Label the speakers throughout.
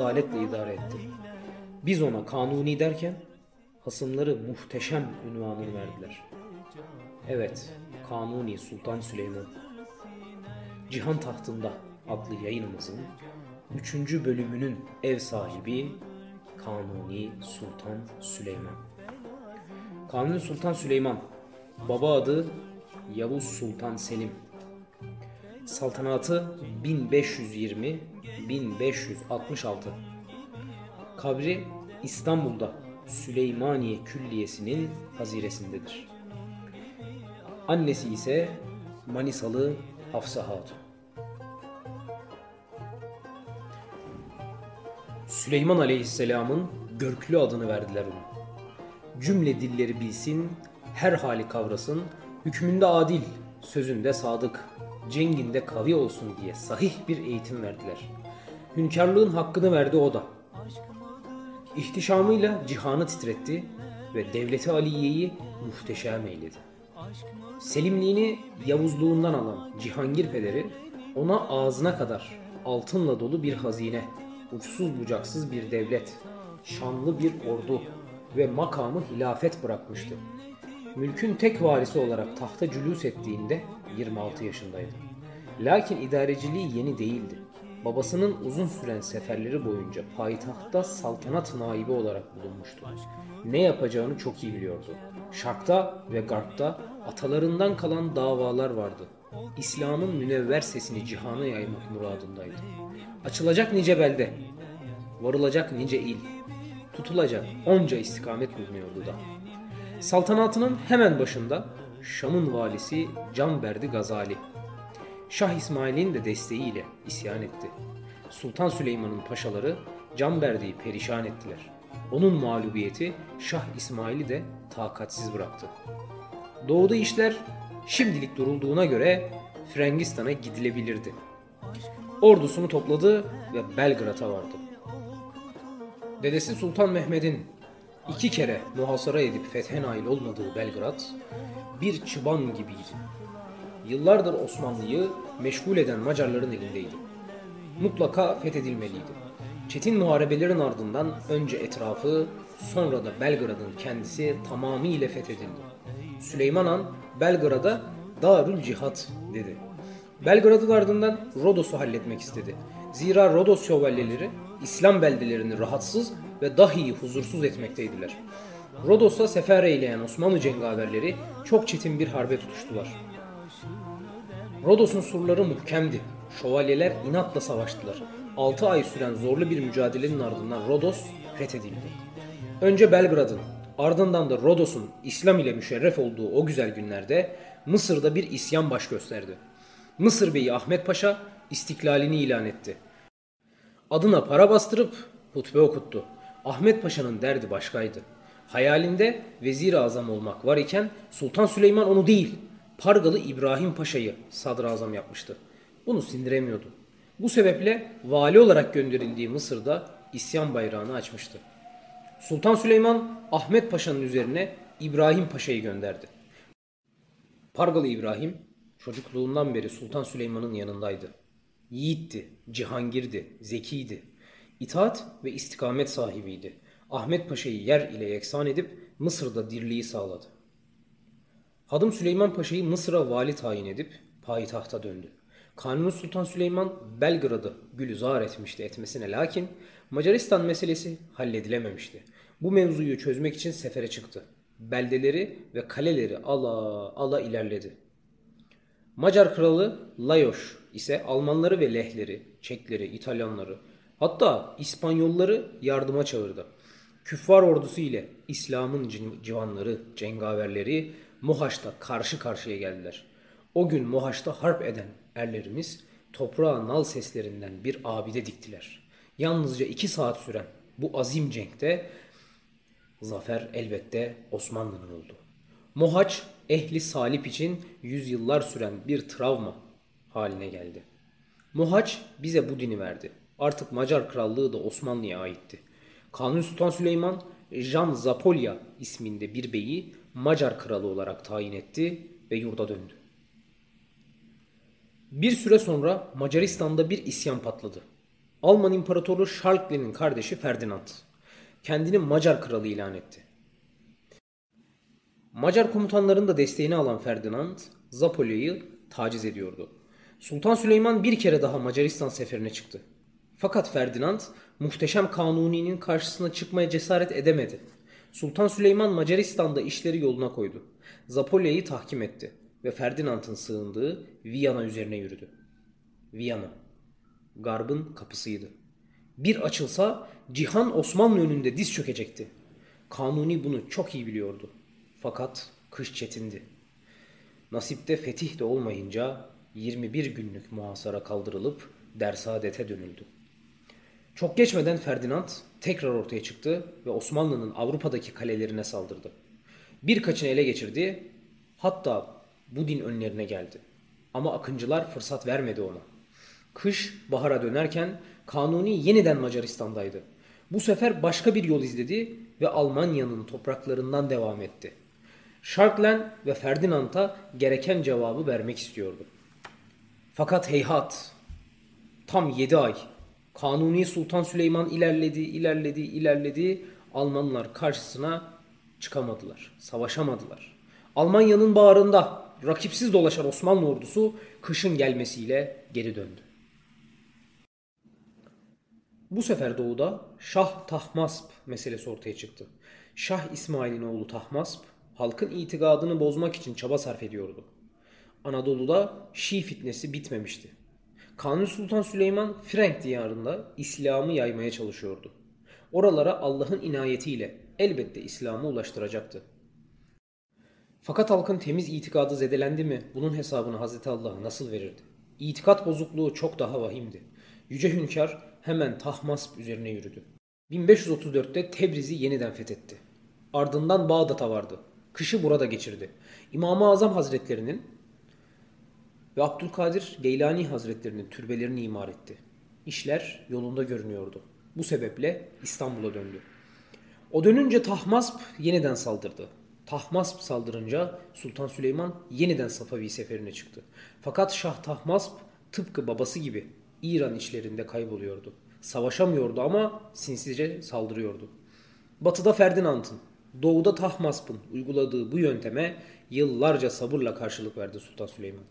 Speaker 1: adaletle idare etti. Biz ona kanuni derken hasımları muhteşem ünvanını verdiler. Evet, Kanuni Sultan Süleyman. Cihan Tahtında adlı yayınımızın 3. bölümünün ev sahibi Kanuni Sultan Süleyman. Kanuni Sultan Süleyman, baba adı Yavuz Sultan Selim. Saltanatı 1520-1566. Kabri İstanbul'da Süleymaniye Külliyesi'nin haziresindedir. Annesi ise Manisalı Hafsa Hatun. Süleyman Aleyhisselam'ın Görklü adını verdiler ona. Cümle dilleri bilsin, her hali kavrasın, hükmünde adil, sözünde sadık, cenginde kavi olsun diye sahih bir eğitim verdiler. Hünkârlığın hakkını verdi o da. İhtişamıyla cihanı titretti ve devleti Aliye'yi muhteşem eyledi. Selimliğini Yavuzluğundan alan Cihangir pederi ona ağzına kadar altınla dolu bir hazine, uçsuz bucaksız bir devlet, şanlı bir ordu ve makamı hilafet bırakmıştı. Mülkün tek varisi olarak tahta cülüs ettiğinde 26 yaşındaydı. Lakin idareciliği yeni değildi. Babasının uzun süren seferleri boyunca payitahtta saltanat naibi olarak bulunmuştu. Ne yapacağını çok iyi biliyordu. Şarkta ve Garp'ta atalarından kalan davalar vardı. İslam'ın münevver sesini cihana yaymak muradındaydı. Açılacak nice belde, varılacak nice il, tutulacak onca istikamet bulunuyordu da. Saltanatının hemen başında Şam'ın valisi Canberdi Gazali. Şah İsmail'in de desteğiyle isyan etti. Sultan Süleyman'ın paşaları Canberdi'yi perişan ettiler. Onun mağlubiyeti Şah İsmail'i de takatsiz bıraktı. Doğuda işler şimdilik durulduğuna göre Frangistan'a gidilebilirdi. Ordusunu topladı ve Belgrad'a vardı. Dedesi Sultan Mehmet'in iki kere muhasara edip fethe nail olmadığı Belgrad bir çıban gibiydi. Yıllardır Osmanlı'yı meşgul eden Macarların elindeydi. Mutlaka fethedilmeliydi. Çetin muharebelerin ardından önce etrafı sonra da Belgrad'ın kendisi tamamıyla fethedildi. Süleyman Han Belgrad'a Darül Cihat dedi. Belgrad'ın ardından Rodos'u halletmek istedi. Zira Rodos şövalyeleri İslam beldelerini rahatsız ve dahi huzursuz etmekteydiler. Rodos'a sefer eyleyen Osmanlı cengaverleri çok çetin bir harbe tutuştular. Rodos'un surları muhkemdi. Şövalyeler inatla savaştılar. 6 ay süren zorlu bir mücadelenin ardından Rodos fethedildi. Önce Belgrad'ın, ardından da Rodos'un İslam ile müşerref olduğu o güzel günlerde Mısır'da bir isyan baş gösterdi. Mısır Beyi Ahmet Paşa istiklalini ilan etti. Adına para bastırıp hutbe okuttu. Ahmet Paşa'nın derdi başkaydı. Hayalinde vezir azam olmak var iken Sultan Süleyman onu değil, Pargalı İbrahim Paşa'yı sadrazam yapmıştı. Bunu sindiremiyordu. Bu sebeple vali olarak gönderildiği Mısır'da isyan bayrağını açmıştı. Sultan Süleyman Ahmet Paşa'nın üzerine İbrahim Paşa'yı gönderdi. Pargalı İbrahim çocukluğundan beri Sultan Süleyman'ın yanındaydı. Yiğitti, cihangirdi, zekiydi. İtaat ve istikamet sahibiydi. Ahmet Paşa'yı yer ile yeksan edip Mısır'da dirliği sağladı. Hadım Süleyman Paşa'yı Mısır'a vali tayin edip payitahta döndü. Kanuni Sultan Süleyman Belgrad'ı gülüzar etmişti etmesine lakin Macaristan meselesi halledilememişti. Bu mevzuyu çözmek için sefere çıktı. Beldeleri ve kaleleri ala ala ilerledi. Macar kralı Lajos ise Almanları ve Lehleri, Çekleri, İtalyanları hatta İspanyolları yardıma çağırdı. Küffar ordusu ile İslam'ın civanları, cengaverleri Mohaç'ta karşı karşıya geldiler. O gün Mohaç'ta harp eden erlerimiz toprağa nal seslerinden bir abide diktiler. Yalnızca iki saat süren bu azim cenkte zafer elbette Osmanlı'nın oldu. Mohaç ehli salip için yüzyıllar süren bir travma haline geldi. Mohaç bize bu dini verdi. Artık Macar krallığı da Osmanlı'ya aitti. Kanuni Sultan Süleyman Jan Zapolya isminde bir beyi Macar kralı olarak tayin etti ve yurda döndü. Bir süre sonra Macaristan'da bir isyan patladı. Alman İmparatoru Charles'in kardeşi Ferdinand kendini Macar kralı ilan etti. Macar komutanların da desteğini alan Ferdinand Zapolya'yı taciz ediyordu. Sultan Süleyman bir kere daha Macaristan seferine çıktı. Fakat Ferdinand muhteşem Kanuni'nin karşısına çıkmaya cesaret edemedi. Sultan Süleyman Macaristan'da işleri yoluna koydu. Zapolya'yı tahkim etti ve Ferdinand'ın sığındığı Viyana üzerine yürüdü. Viyana, Garb'ın kapısıydı. Bir açılsa cihan Osmanlı önünde diz çökecekti. Kanuni bunu çok iyi biliyordu. Fakat kış çetindi. Nasipte fetih de olmayınca 21 günlük muhasara kaldırılıp dersadete dönüldü. Çok geçmeden Ferdinand tekrar ortaya çıktı ve Osmanlı'nın Avrupa'daki kalelerine saldırdı. Birkaçını ele geçirdi, hatta bu din önlerine geldi. Ama akıncılar fırsat vermedi ona. Kış bahara dönerken Kanuni yeniden Macaristan'daydı. Bu sefer başka bir yol izledi ve Almanya'nın topraklarından devam etti. Şarklen ve Ferdinand'a gereken cevabı vermek istiyordu. Fakat heyhat tam 7 ay Kanuni Sultan Süleyman ilerledi, ilerledi, ilerledi. Almanlar karşısına çıkamadılar, savaşamadılar. Almanya'nın bağrında rakipsiz dolaşan Osmanlı ordusu kışın gelmesiyle geri döndü. Bu sefer doğuda Şah Tahmasp meselesi ortaya çıktı. Şah İsmail'in oğlu Tahmasp halkın itikadını bozmak için çaba sarf ediyordu. Anadolu'da Şii fitnesi bitmemişti. Kanuni Sultan Süleyman Frank diyarında İslam'ı yaymaya çalışıyordu. Oralara Allah'ın inayetiyle elbette İslam'ı ulaştıracaktı. Fakat halkın temiz itikadı zedelendi mi bunun hesabını Hazreti Allah'a nasıl verirdi? İtikat bozukluğu çok daha vahimdi. Yüce Hünkar hemen Tahmasp üzerine yürüdü. 1534'te Tebriz'i yeniden fethetti. Ardından Bağdat'a vardı. Kışı burada geçirdi. İmam-ı Azam Hazretlerinin ve Abdülkadir Geylani Hazretlerinin türbelerini imar etti. İşler yolunda görünüyordu. Bu sebeple İstanbul'a döndü. O dönünce Tahmasp yeniden saldırdı. Tahmasp saldırınca Sultan Süleyman yeniden Safavi seferine çıktı. Fakat Şah Tahmasp tıpkı babası gibi İran içlerinde kayboluyordu. Savaşamıyordu ama sinsizce saldırıyordu. Batıda Ferdinand'ın, doğuda Tahmasp'ın uyguladığı bu yönteme yıllarca sabırla karşılık verdi Sultan Süleyman.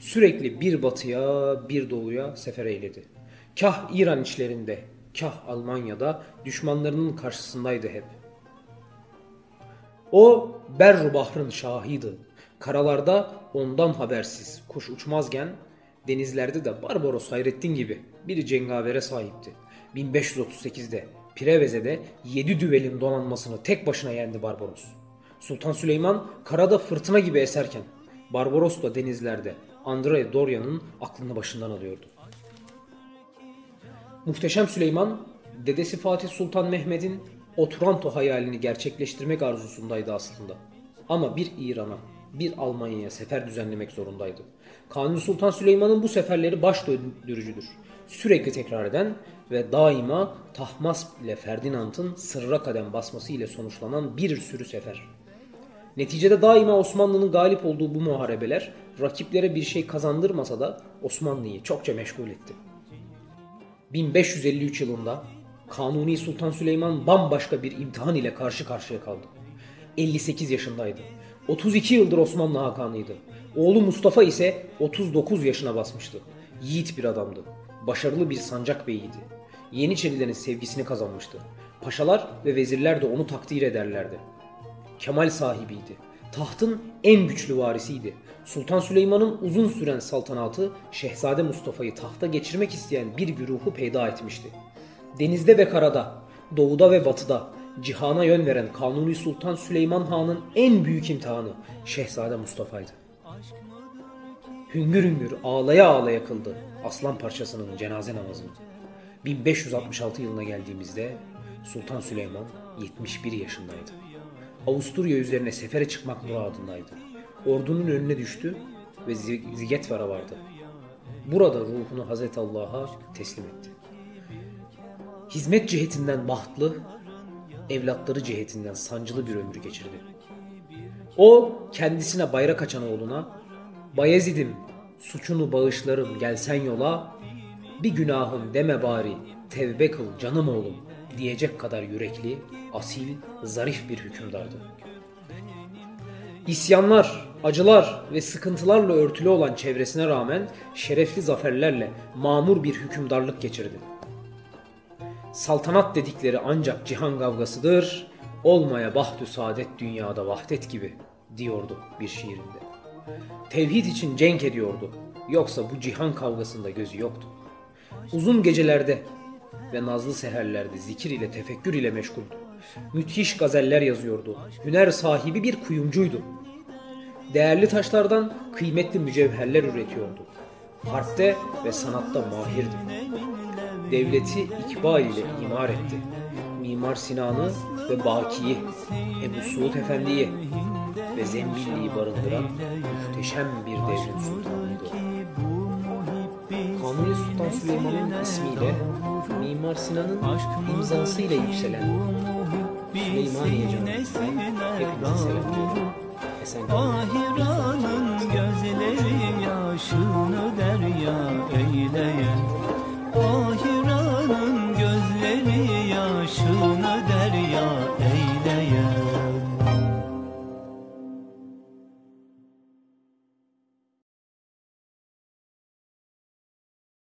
Speaker 1: Sürekli bir batıya bir doğuya sefer eyledi. Kah İran içlerinde, kah Almanya'da düşmanlarının karşısındaydı hep. O Berru Bahr'ın şahıydı. Karalarda ondan habersiz kuş uçmazken denizlerde de Barbaros Hayrettin gibi bir cengavere sahipti. 1538'de Preveze'de 7 düvelin donanmasını tek başına yendi Barbaros. Sultan Süleyman karada fırtına gibi eserken Barbaros da denizlerde Andrea Doria'nın aklını başından alıyordu. Muhteşem Süleyman, dedesi Fatih Sultan Mehmet'in Otranto hayalini gerçekleştirmek arzusundaydı aslında. Ama bir İran'a, bir Almanya'ya sefer düzenlemek zorundaydı. Kanuni Sultan Süleyman'ın bu seferleri baş döndürücüdür. Sürekli tekrar eden ve daima Tahmasp ile Ferdinand'ın sırra kadem basması ile sonuçlanan bir sürü sefer. Neticede daima Osmanlı'nın galip olduğu bu muharebeler rakiplere bir şey kazandırmasa da Osmanlı'yı çokça meşgul etti. 1553 yılında Kanuni Sultan Süleyman bambaşka bir imtihan ile karşı karşıya kaldı. 58 yaşındaydı. 32 yıldır Osmanlı Hakanıydı. Oğlu Mustafa ise 39 yaşına basmıştı. Yiğit bir adamdı. Başarılı bir sancak beyiydi. Yeniçerilerin sevgisini kazanmıştı. Paşalar ve vezirler de onu takdir ederlerdi. Kemal sahibiydi. Tahtın en güçlü varisiydi. Sultan Süleyman'ın uzun süren saltanatı Şehzade Mustafa'yı tahta geçirmek isteyen bir güruhu peyda etmişti. Denizde ve karada, doğuda ve batıda cihana yön veren Kanuni Sultan Süleyman Han'ın en büyük imtihanı Şehzade Mustafa'ydı. Hüngür hüngür ağlaya ağlaya kıldı aslan parçasının cenaze namazını. 1566 yılına geldiğimizde Sultan Süleyman 71 yaşındaydı. Avusturya üzerine sefere çıkmak muradındaydı. Ordunun önüne düştü ve Zigetvar'a vardı. Burada ruhunu Hazreti Allah'a teslim etti. Hizmet cihetinden bahtlı, evlatları cihetinden sancılı bir ömür geçirdi. O kendisine bayrak açan oğluna Bayezid'im suçunu bağışlarım gelsen yola, bir günahım deme bari, tevbe kıl canım oğlum diyecek kadar yürekli, asil, zarif bir hükümdardı. İsyanlar, acılar ve sıkıntılarla örtülü olan çevresine rağmen şerefli zaferlerle mamur bir hükümdarlık geçirdi. Saltanat dedikleri ancak cihan kavgasıdır, olmaya bahtü saadet dünyada vahdet gibi diyordu bir şiirinde. Tevhid için cenk ediyordu, yoksa bu cihan kavgasında gözü yoktu. Uzun gecelerde ve nazlı seherlerde zikir ile tefekkür ile meşguldü. Müthiş gazeller yazıyordu. Hüner sahibi bir kuyumcuydu. Değerli taşlardan kıymetli mücevherler üretiyordu. Harpte ve sanatta mahirdi. Devleti ikbal ile imar etti. Mimar Sinan'ı ve Baki'yi, Ebu Suud Efendi'yi ve Zembilli'yi barındıran muhteşem bir devrin sultanıydı. Kanuni Sultan Süleyman'ın ismiyle Mimar Sinan'ın imzasıyla yükselen Süleymaniye Camii'nden hepinize selamlıyorum. Esen kalın.